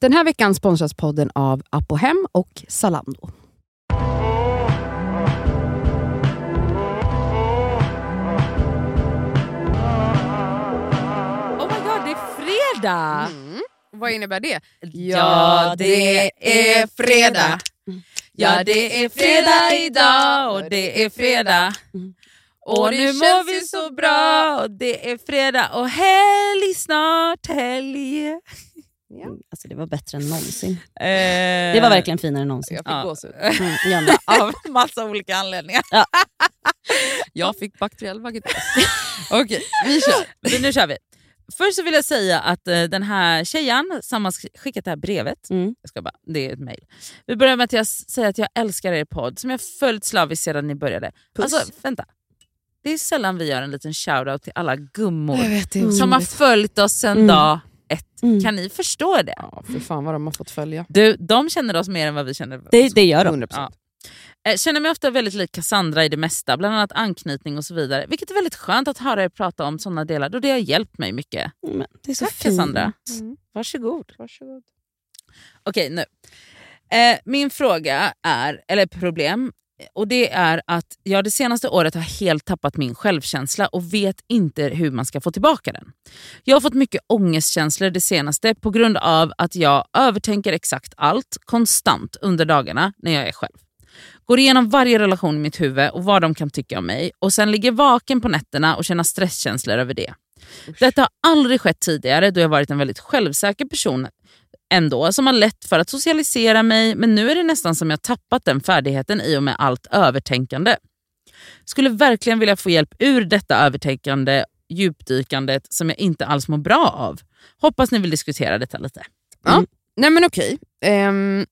Den här veckan sponsras podden av Apohem och Zalando. Oh my god, det är fredag! Vad innebär det? Ja, det är fredag. Ja, det är fredag idag och det är fredag. Och nu mår vi så bra och det är fredag och helg snart, helg. Alltså, det var bättre än någonsin. Eh, Det var verkligen finare än någonsin. Jag fick Ja. gåshud. Mm. Av massa olika anledningar. Ja. Jag fick bakteriell vagitas. Okej, vi kör. Men nu kör vi. Först så vill jag säga att eh, den här tjejen som har sk- skickat det här brevet, Mm. jag ska bara, det är ett mejl. Vi börjar med att jag säger att jag älskar er podd som jag följt slaviskt sedan ni började. Puss. Alltså vänta. Det är sällan vi gör en liten shoutout till alla gummor vet, som har följt oss sedan Mm. dag ett. Mm. Kan ni förstå det? Ja, för fan vad de har fått följa. Du, de känner oss mer än vad vi känner Det, det gör de. 100%. Ja. Eh, Känner mig ofta väldigt lik Cassandra i det mesta, bland annat anknytning och så vidare. Vilket är väldigt skönt att höra er prata om sådana delar då det har hjälpt mig mycket. Men det är så Tack fint. Cassandra. Mm. Varsågod. Varsågod. Okej, nu. Eh, min fråga är, eller problem, och det är att jag det senaste året har helt tappat min självkänsla och vet inte hur man ska få tillbaka den. Jag har fått mycket ångestkänslor det senaste på grund av att jag övertänker exakt allt konstant under dagarna när jag är själv. Går igenom varje relation i mitt huvud och vad de kan tycka om mig och sen ligger vaken på nätterna och känner stresskänslor över det. Detta har aldrig skett tidigare då jag varit en väldigt självsäker person ändå som har lätt för att socialisera mig men nu är det nästan som jag tappat den färdigheten i och med allt övertänkande. Skulle verkligen vilja få hjälp ur detta övertänkande, djupdykandet som jag inte alls mår bra av. Hoppas ni vill diskutera detta lite. Ja. Nej men okej. Ehm,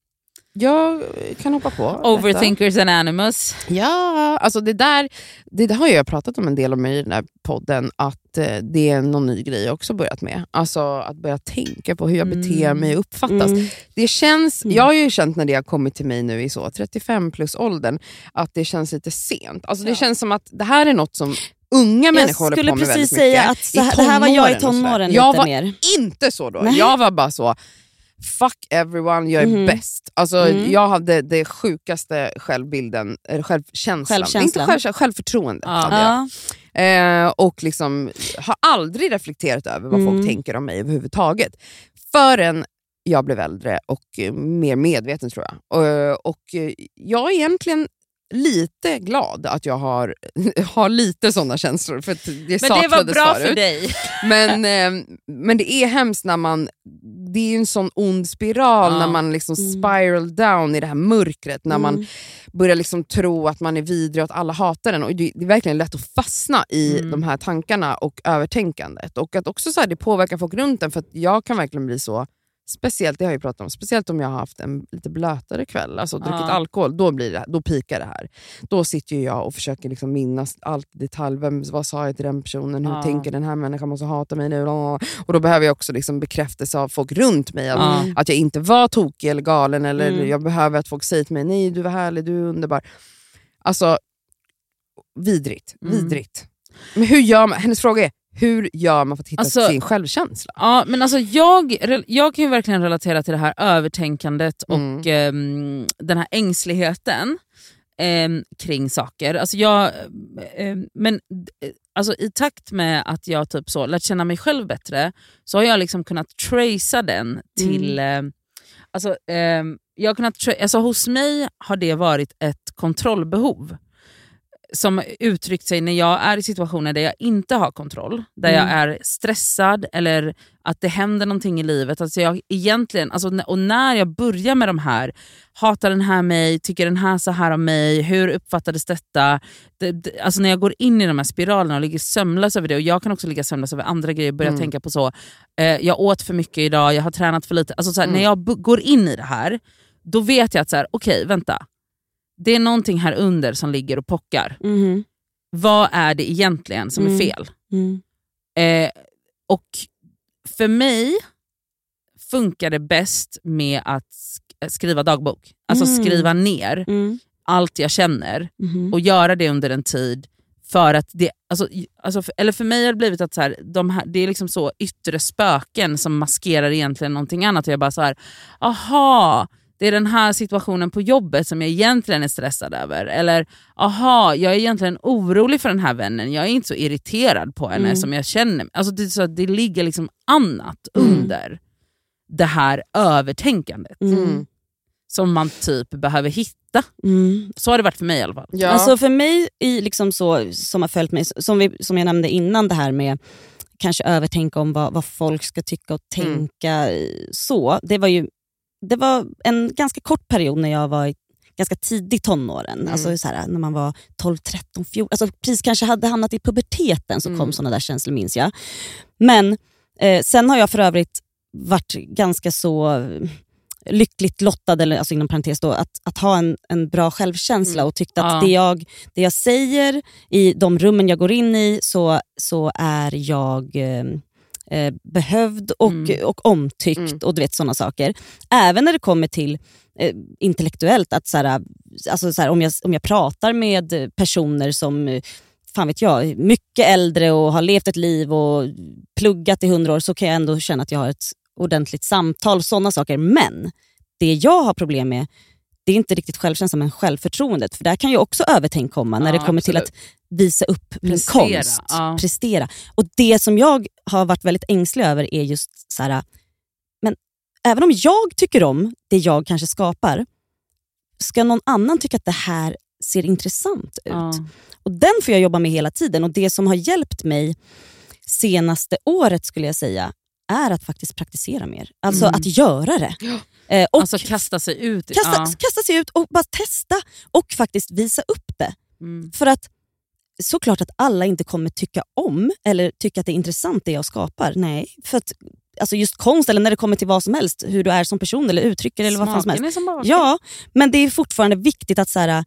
jag kan hoppa på detta. Overthinkers and animus. Ja, alltså det där, det där har jag pratat om en del om i den här podden, att eh, det är någon ny grej jag också börjat med. Alltså att börja tänka på hur jag beter Mm. mig och uppfattas. Mm. Det känns, Mm. Jag har ju känt när det har kommit till mig nu i så 35 plus åldern, att det känns lite sent. Alltså Det Ja. känns som att det här är något som unga människor håller skulle på med precis väldigt säga mycket. att så här, det här var jag i tonåren tonåren Jag lite var mer. inte så då. Nej. Jag var bara så, fuck everyone, jag är Mhm. bäst. Alltså, Mm. Jag hade det sjukaste självbilden, självkänslan. Självkänslan. Inte själv, självförtroende Ja. hade jag. Ja. Eh, och liksom har aldrig reflekterat över vad Mm. folk tänker om mig överhuvudtaget. Förrän jag blev äldre och eh, mer medveten tror jag. Och, och eh, jag är egentligen lite glad att jag har, har lite sådana känslor. För det Men det var bra förut. för dig. Men, eh, men det är hemskt när man... Det är ju en sån ond spiral Ja. när man liksom Mm. spiral down i det här mörkret. När man Mm. börjar liksom tro att man är vidrig och att alla hatar en. Och det, är verkligen lätt att fastna i Mm. de här tankarna och övertänkandet. Och att också så här, det påverkar folk runt en. För att jag kan verkligen bli så, speciellt det har jag ju pratat om, speciellt om jag har haft en lite blötare kväll, alltså druckit Ja. alkohol, då, blir det, då pikar det här. Då sitter jag och försöker liksom minnas allt i detalj. Vem, vad sa jag till den personen? Hur Ja. tänker den här människan? måste hata mig nu. Och då behöver jag också liksom bekräftelse av folk runt mig. Att, Ja. att jag inte var tokig eller galen. Eller Mm. Jag behöver att folk säger till mig, nej du var härlig, du är underbar. Alltså, vidrigt. Mm. vidrigt. Men hur gör man? Hennes fråga är, hur gör man för att hitta Alltså- sin självkänsla? Ja, men alltså jag, jag kan ju verkligen relatera till det här övertänkandet och Mm. ehm, den här ängsligheten ehm, kring saker. Alltså jag, ehm, men eh, alltså i takt med att jag typ så lärt känna mig själv bättre så har jag liksom kunnat tracea den till... ehm, alltså, ehm, jag kunnat alltså hos mig har det varit ett kontrollbehov som uttryckt sig när jag är i situationer där jag inte har kontroll. Där jag är stressad eller att det händer någonting i livet. Alltså jag egentligen, alltså, och när jag börjar med de här, hatar den här mig, tycker den här så här om mig, hur uppfattades detta? Det, det, alltså när jag går in i de här spiralerna och ligger sömnlös över det, och jag kan också ligga sömnlös över andra grejer, börja Mm. tänka på så, eh, jag åt för mycket idag, jag har tränat för lite. Alltså så här, Mm. När jag går in i det här, då vet jag att så här, okej vänta, det är någonting här under som ligger och pockar. Mhm. Vad är det egentligen som är Mm. fel? Mm. Eh, och för mig funkar det bäst med att sk- skriva dagbok. Alltså Mm. skriva ner Mm. allt jag känner Mhm. och göra det under en tid För att det, alltså, alltså, för- eller för mig har det blivit att så här, de här, det är liksom så yttre spöken som maskerar egentligen någonting annat. Och jag bara så här, aha, det är den här situationen på jobbet som jag egentligen är stressad över. Eller aha, jag är egentligen orolig för den här vännen, jag är inte så irriterad på henne Mm. som jag känner. Alltså, det, så att det ligger liksom annat Mm. under det här övertänkandet Mm. som man typ behöver hitta. Mm. Så har det varit för mig i alla fall. Ja. Alltså för mig, i liksom så, som har följt mig, som, vi, som jag nämnde innan det här med kanske övertänka om vad, vad folk ska tycka och Mm. tänka. så. Det var ju det var en ganska kort period när jag var i ganska tidig tonåren. Mm. Alltså så här, när man var 12, 13, 14. Alltså precis kanske hade hamnat i puberteten så Mm. kom såna där känslor minns jag. Men eh, sen har jag för övrigt varit ganska så eh, lyckligt lottad, eller alltså inom parentes då, att, att ha en, en bra självkänsla Mm. och tyckt att Ja. det, jag, det jag säger i de rummen jag går in i så, så är jag eh, eh, behövd och, Mm. och omtyckt Mm. och du vet sådana saker. Även när det kommer till eh, intellektuellt, att så här, alltså så här, om, jag, om jag pratar med personer som fan vet jag, mycket äldre och har levt ett liv och pluggat i hundra år så kan jag ändå känna att jag har ett ordentligt samtal. sådana saker. Men det jag har problem med det är inte riktigt självkänslan men självförtroendet. För där kan ju också övertänk komma när Ja, det kommer till att absolut. Visa upp min Prestera, konst. ja. Prestera. Och det som jag har varit väldigt ängslig över är just så här, men även om jag tycker om det jag kanske skapar, ska någon annan tycka att det här ser intressant ut? Ja. Och Den får jag jobba med hela tiden och det som har hjälpt mig senaste året skulle jag säga är att faktiskt praktisera mer. Alltså Mm. att göra det. Eh, och Alltså kasta sig ut. kasta, ja. kasta sig ut och bara testa och faktiskt visa upp det. Mm. För att såklart att alla inte kommer tycka om eller tycka att det är intressant det jag skapar. Nej, för att alltså just konst eller när det kommer till vad som helst, hur du är som person eller uttrycker eller vad fan som helst. Smaken är som bara Ja, men det är fortfarande viktigt att så här,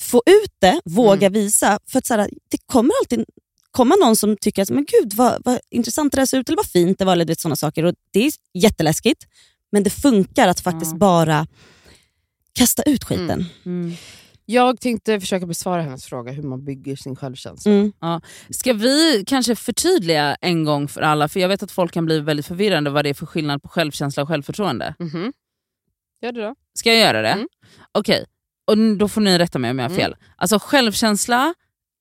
få ut det, våga visa. För att så här, det kommer alltid komma någon som tycker att men gud vad, vad intressant det där ser ut eller vad fint det var. Eller vet, såna saker. Och det är jätteläskigt, men det funkar att faktiskt Ja. bara kasta ut skiten. Mm. Mm. Jag tänkte försöka besvara hennes fråga hur man bygger sin självkänsla. Mm. Ska vi kanske förtydliga en gång för alla, för jag vet att folk kan bli väldigt förvirrande vad det är för skillnad på självkänsla och självförtroende. Mhm. Gör det då. Ska jag göra det? Mm. Okej, och n- då får ni rätta mig om jag har Mm. fel. Alltså självkänsla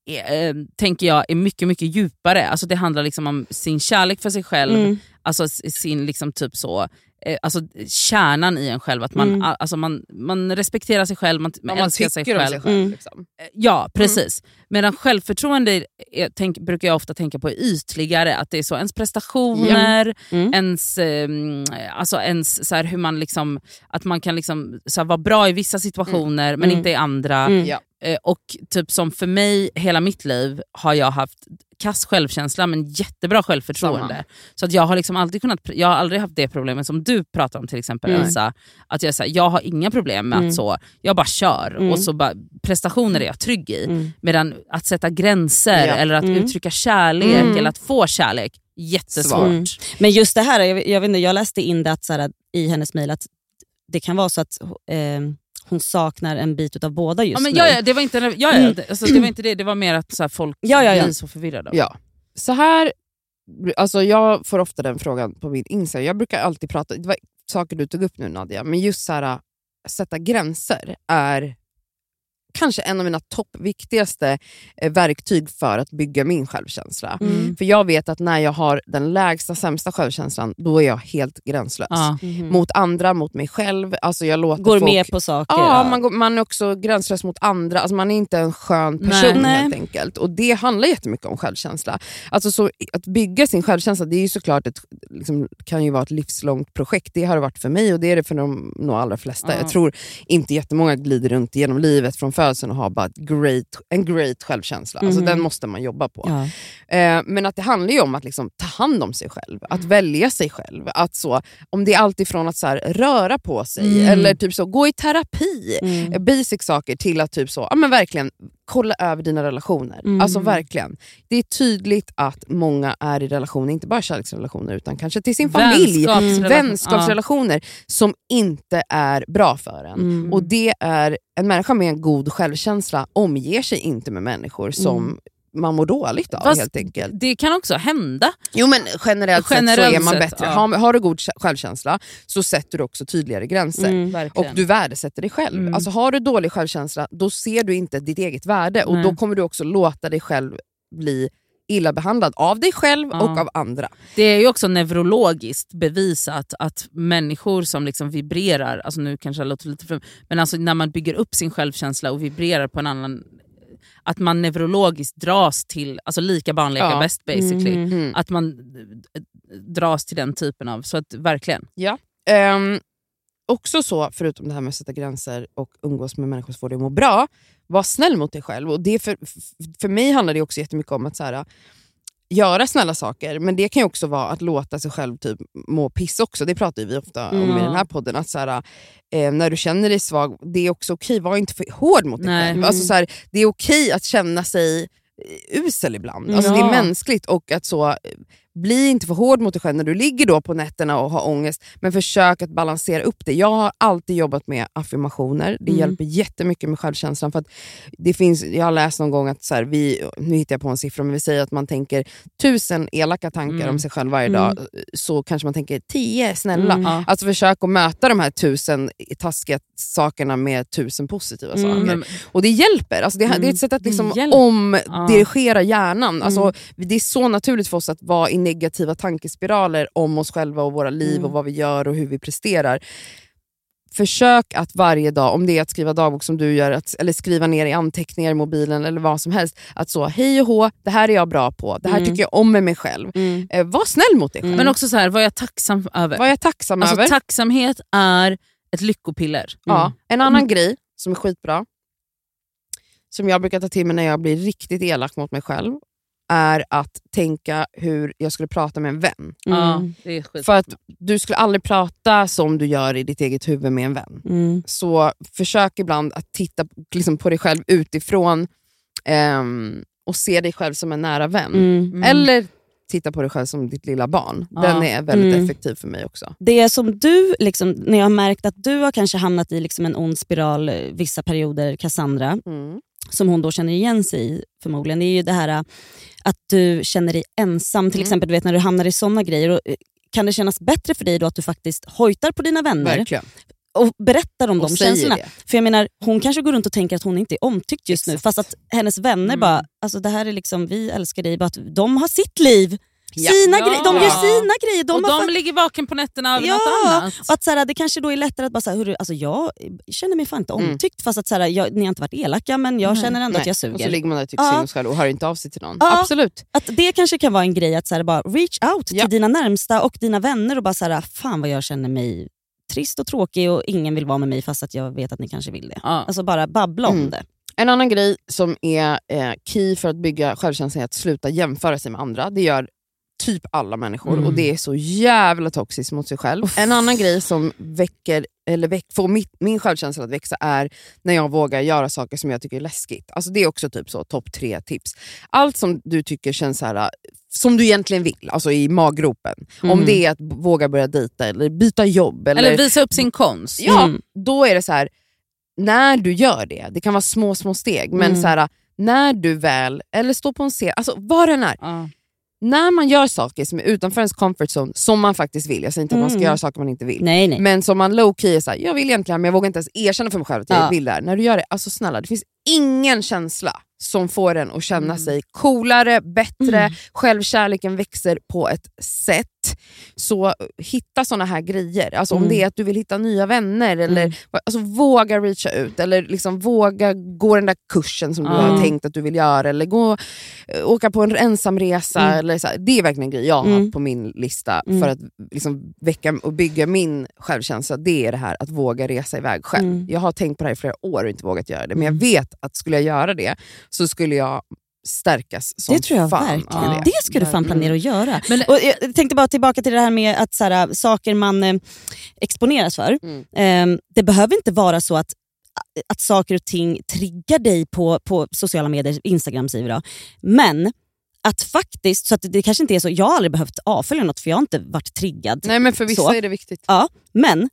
är, eh, tänker jag är mycket mycket djupare. Alltså det handlar liksom om sin kärlek för sig själv, Mm. alltså sin liksom typ så eh, Alltså kärnan i en själv, att man, Mm. alltså man, man respekterar sig själv, man, man älskar sig själv. sig själv. Mm. Liksom. Eh, Ja, precis. Medan självförtroende är, tänk, brukar jag ofta tänka på är ytligare. Att det är så ens prestationer, Mm. ens, eh, alltså ens så här, hur man liksom, att man kan liksom, så här, vara bra i vissa situationer men Mm. inte i andra. Mm. Ja. Eh, och typ som för mig, hela mitt liv har jag haft kass självkänsla men jättebra självförtroende. Samma. Så att jag har liksom alltid kunnat, jag har aldrig haft det problemet som du pratar om till exempel Mm. Elsa. Att jag, så här, jag har inga problem med Mm. att så, jag bara kör Mm. och så bara, prestationer är jag trygg i. Mm. Medan att sätta gränser Ja. eller att Mm. uttrycka kärlek Mm. eller att få kärlek, jättesvårt. Mm. Men just det här, jag, jag, vet inte, jag läste in det att, så här, i hennes mejl att det kan vara så att eh, hon saknar en bit av båda just Ja, men, nu. ja, ja, det, var inte, ja, ja, Mm. det, alltså, det var inte det, det var mer att så här, folk Ja, ja, ja. blir så förvirrade. Ja. Så här, alltså jag får ofta den frågan på min Instagram. Jag brukar alltid prata, det var saker du tog upp nu Nadja, men just så här, sätta gränser är kanske en av mina toppviktigaste eh, verktyg för att bygga min självkänsla. Mm. För jag vet att när jag har den lägsta, sämsta självkänslan, då är jag helt gränslös. Ja. Mhm. Mot andra, mot mig själv. Alltså jag låter Går folk... med på saker. Ja, man, går, man är också gränslös mot andra. Alltså man är inte en skön person Nej. helt enkelt. Och Det handlar jättemycket om självkänsla. Alltså så, att bygga sin självkänsla det är ju såklart ett, liksom, kan ju vara ett livslångt projekt. Det har det varit för mig och det är det för de nog allra flesta. Ja. Jag tror inte jättemånga glider runt genom livet från födseln och har bara great, en great självkänsla. Alltså Mhm. Den måste man jobba på. Ja. Eh, men att det handlar ju om att liksom ta hand om sig själv, att välja sig själv. Att så, om det är allt ifrån att så här, röra på sig, Mm. eller typ så, gå i terapi, Mm. basic saker, till att typ så, ja, men verkligen kolla över dina relationer. Mm. Alltså verkligen. Det är tydligt att många är i relationer, inte bara kärleksrelationer, utan kanske till sin familj, Vänskapsrelation- vänskapsrelationer, som inte är bra för en. Mm. Och det är En människa med en god självkänsla omger sig inte med människor som Mm. Man mår dåligt av Fast helt enkelt. Det kan också hända. Jo men generellt, Generellt sett så är man bättre. ja. Har, har du god kä- självkänsla så sätter du också tydligare gränser. Mm. Och du värdesätter dig själv. Mm. Alltså har du dålig självkänsla då ser du inte ditt eget värde och Nej. då kommer du också låta dig själv bli illa behandlad av dig själv Ja. och av andra. Det är ju också neurologiskt bevisat att människor som liksom vibrerar, alltså nu kanske det låter lite för, men alltså när man bygger upp sin självkänsla och vibrerar på en annan, att man neurologiskt dras till, alltså lika barn leka Ja. bäst basically, Mhm. Mm. att man dras till den typen av, så att verkligen. Ja. Ehm, också så, förutom det här med att sätta gränser och umgås med människor som får dig att må bra, var snäll mot dig själv. Och det för, för mig handlar det också jättemycket om att så här, göra snälla saker, men det kan ju också vara att låta sig själv typ må piss också. Det pratar vi ofta om Mm. i den här podden. Att så här, eh, när du känner dig svag, det är också okej, var inte för hård mot dig själv. Mm. Alltså, så här, det är okej att känna sig usel ibland. Alltså, Det Ja. är mänskligt och att så, bli inte för hård mot dig själv när du ligger då på nätterna och har ångest, men försök att balansera upp det. Jag har alltid jobbat med affirmationer, det Mm. hjälper jättemycket med självkänslan. För att det finns, jag har läst någon gång att, så här, vi, nu hittar jag på en siffra, men vi säger att man tänker tusen elaka tankar Mm. om sig själv varje Mm. dag, så kanske man tänker tio snälla. Mm. Alltså försök att möta de här tusen taskiga sakerna med tusen positiva Mm. saker. Och det hjälper. Alltså det, Mm. det är ett sätt att liksom omdirigera hjärnan. Alltså, Mm. Det är så naturligt för oss att vara i negativa tankespiraler om oss själva och våra liv Mm. och vad vi gör och hur vi presterar. Försök att varje dag, om det är att skriva dagbok som du gör, att, eller skriva ner i anteckningar i mobilen eller vad som helst, att så hej och hå, det här är jag bra på, det här Mm. tycker jag om med mig själv. Mm. Eh, var snäll mot dig själv. Mm. men också så här, vad är jag tacksam över? Vad är jag tacksam Alltså, över? tacksamhet är ett lyckopiller. Ja. En annan Mm. grej som är skitbra, som jag brukar ta till mig när jag blir riktigt elak mot mig själv, är att tänka hur jag skulle prata med en vän. Ja, Mm. det är skit. För att du skulle aldrig prata som du gör i ditt eget huvud med en vän. Mm. Så försök ibland att titta liksom, på dig själv utifrån ehm, och se dig själv som en nära vän. Mm. Mm. Eller titta på dig själv som ditt lilla barn. Ja. Den är väldigt Mm. effektiv för mig också. Det som du, liksom, när jag har märkt att du har kanske hamnat i liksom en ond spiral eh, vissa perioder, Cassandra, Mm. som hon då känner igen sig i förmodligen, det är ju det här eh, att du känner dig ensam. Till Mm. exempel du vet, när du hamnar i såna grejer. Och, eh, kan det kännas bättre för dig då att du faktiskt hojtar på dina vänner Verkligen. Och berättar om Och de känslorna? det. För jag menar, Hon kanske går runt och tänker att hon inte är omtyckt just nu Exakt. fast att hennes vänner Mm. bara, alltså det här är liksom, vi älskar dig, bara att de har sitt liv. Ja. Sina Ja. grej, de gör sina grejer. De och de ligger vaken på nätterna över Ja, något annat. och att så här, det kanske då är lättare att bara säga, hörru, alltså jag känner mig fan inte Mm. omtyckt fast att så här, jag, ni har inte varit elaka men jag Nej. känner ändå att jag Och så suger. ligger man där och tycker Ja. synd om sig själv och hör inte av sig till någon. Ja. Absolut. Att det kanske kan vara en grej att så här, bara reach out till dina närmsta och dina vänner och bara så här, fan vad jag känner mig trist och tråkig och ingen vill vara med mig fast att jag vet att ni kanske vill det. Ja. Alltså bara babbla om Mm. det. En annan grej som är eh, key för att bygga självkänsla är att sluta jämföra sig med andra. Det gör typ alla människor Mm. och det är så jävla toxiskt mot sig själv. En annan grej som väcker, eller väck, får mitt, min självkänsla att växa är när jag vågar göra saker som jag tycker är läskigt. Alltså det är också typ så topp tre tips. Allt som du tycker känns så här, som du egentligen vill, alltså i maggropen. Om Mm. det är att våga börja dejta eller byta jobb. Eller, Eller visa upp sin konst. Ja, Mm. då är det så här. när du gör det, det kan vara små små steg, men Mm. så här, när du väl, eller står på en scen, alltså vad den är. Ja. När man gör saker som är utanför ens comfort zone, som man faktiskt vill, jag säger inte att man ska Mm. göra saker man inte vill, Nej, nej. men som man low key är såhär, jag vill egentligen men jag vågar inte ens erkänna för mig själv att jag Ja. vill det här. När du gör det, alltså snälla det finns ingen känsla som får en att känna Mm. sig coolare, bättre, Mm. självkärleken växer på ett sätt. Så hitta såna här grejer. Alltså Om Mm. det är att du vill hitta nya vänner, eller Mm. alltså, våga reacha ut, eller liksom våga gå den där kursen som du Ja. har tänkt att du vill göra, eller gå, äh, åka på en ensamresa. Mm. Eller så. Det är verkligen en grej jag har Mm. på min lista Mm. för att liksom väcka och bygga min självkänsla. Det är det här att våga resa iväg själv. Mm. Jag har tänkt på det här i flera år och inte vågat göra det, men jag vet att skulle jag göra det så skulle jag stärkas som Det tror jag fan. verkligen. av Det ska du fan Mm. planera att göra. Men- och jag tänkte bara tillbaka till det här med att så här, saker man eh, exponeras för. Mm. Eh, det behöver inte vara så att att saker och ting triggar dig på, på sociala medier, Instagram säger vi då. Men att faktiskt, så att det kanske inte är så, jag har aldrig behövt avfölja något för jag har inte varit triggad. Nej men för vissa Så. är det viktigt. Ja, men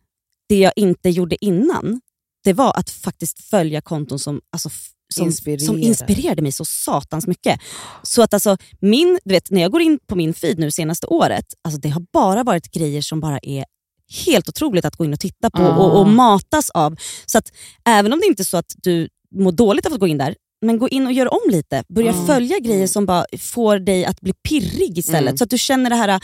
det jag inte gjorde innan, det var att faktiskt följa konton som alltså, som, Inspirerar. som inspirerade mig så satans mycket. Så att alltså, min, du vet, när jag går in på min feed nu senaste året, alltså det har bara varit grejer som bara är helt otroligt att gå in och titta på Ah. och, och matas av. Så att även om det inte är så att du mår dåligt av att gå in där, men gå in och gör om lite. Börja Ah. följa grejer som bara får dig att bli pirrig istället. Mm. Så att du känner det här,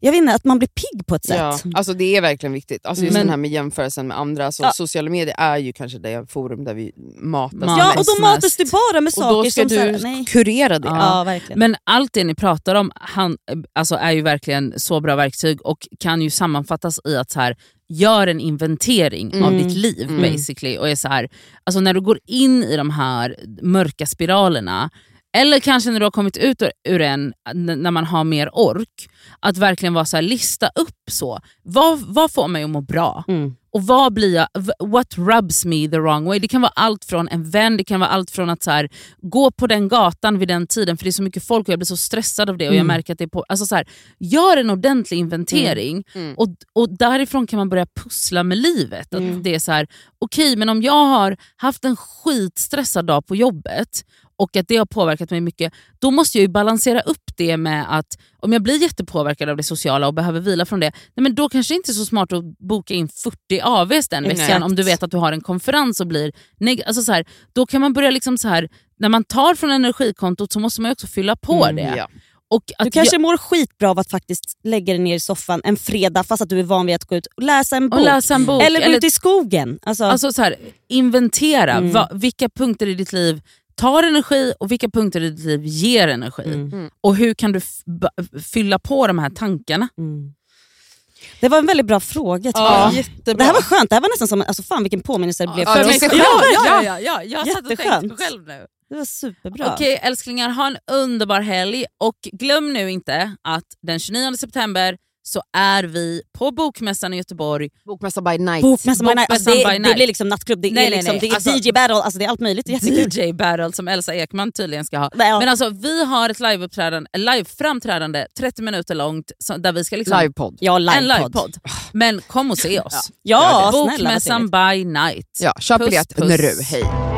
jag vet inte, att man blir pigg på ett sätt. Ja, alltså det är verkligen viktigt. Alltså just Men- den här med jämförelsen med andra. Alltså Ja. Sociala medier är ju kanske det forum där vi matas Ja, Ja, mest. och då mest. matas du bara med Och saker då ska som... så du här, nej. kurera det. Ja. Ja, verkligen. Men allt det ni pratar om han, alltså är ju verkligen så bra verktyg och kan ju sammanfattas i att så här, gör en inventering av Mm. ditt liv Mm. basically. Och är så här, alltså när du går in i de här mörka spiralerna, eller kanske när du har kommit ut ur, en, när man har mer ork, att verkligen vara så här, lista upp så. Vad, vad får mig att må bra? Mm. Och vad blir jag, what rubs me the wrong way? Det kan vara allt från en vän, det kan vara allt från att så här, gå på den gatan vid den tiden för det är så mycket folk och jag blir så stressad av det. och jag Mm. märker att det är på, alltså så här, Gör en ordentlig inventering Mm. Och, och därifrån kan man börja pussla med livet. Att Mm. det är så här, okej men om jag har haft en skitstressad dag på jobbet och att det har påverkat mig mycket, då måste jag ju balansera upp det med att om jag blir jättepåverkad av det sociala och behöver vila från det, nej men då kanske det inte är så smart att boka in 40 AWs den veckan Exakt. om du vet att du har en konferens och blir neg- alltså så här, Då kan man börja, liksom så här, när man tar från energikontot så måste man också fylla på Mm, det. Ja. Och att Du kanske mår skitbra av att faktiskt lägga dig ner i soffan en fredag fast att du är van vid att gå ut och läsa en jag, bok. läsa en bok. Eller gå ut i skogen. Alltså, Alltså så här, inventera Mm. va, vilka punkter i ditt liv tar energi och vilka punkter i ditt liv ger energi. Mm. Och hur kan du fylla på de här tankarna? mm. Det var en väldigt bra fråga. Ja, jättebra. Det här var skönt, det här var nästan som, alltså fan vilken påminnelse det blev. Ja, för sig ja, ja, ja, ja, jag satt och tänkte själv nu. Det var superbra. Okej älsklingar, ha en underbar helg och glöm nu inte att den 29 september så är vi på Bokmässan i Göteborg. Bokmässa by night. Bokmässan by night, alltså Bokmässan det, by det night. blir liksom nattklubb, det Nej, är, liksom, nej. det är Alltså- DJ battle, alltså det är allt möjligt. Det är jättekul. DJ battle som Elsa Ekman tydligen ska ha. Ja. Men alltså vi har ett live-framträdande 30 minuter långt där vi ska liksom Livepodd. Ja, en livepodd. Men kom och se oss. Ja, vad Bokmässan by night. Ja, köp biljett nu. Hej.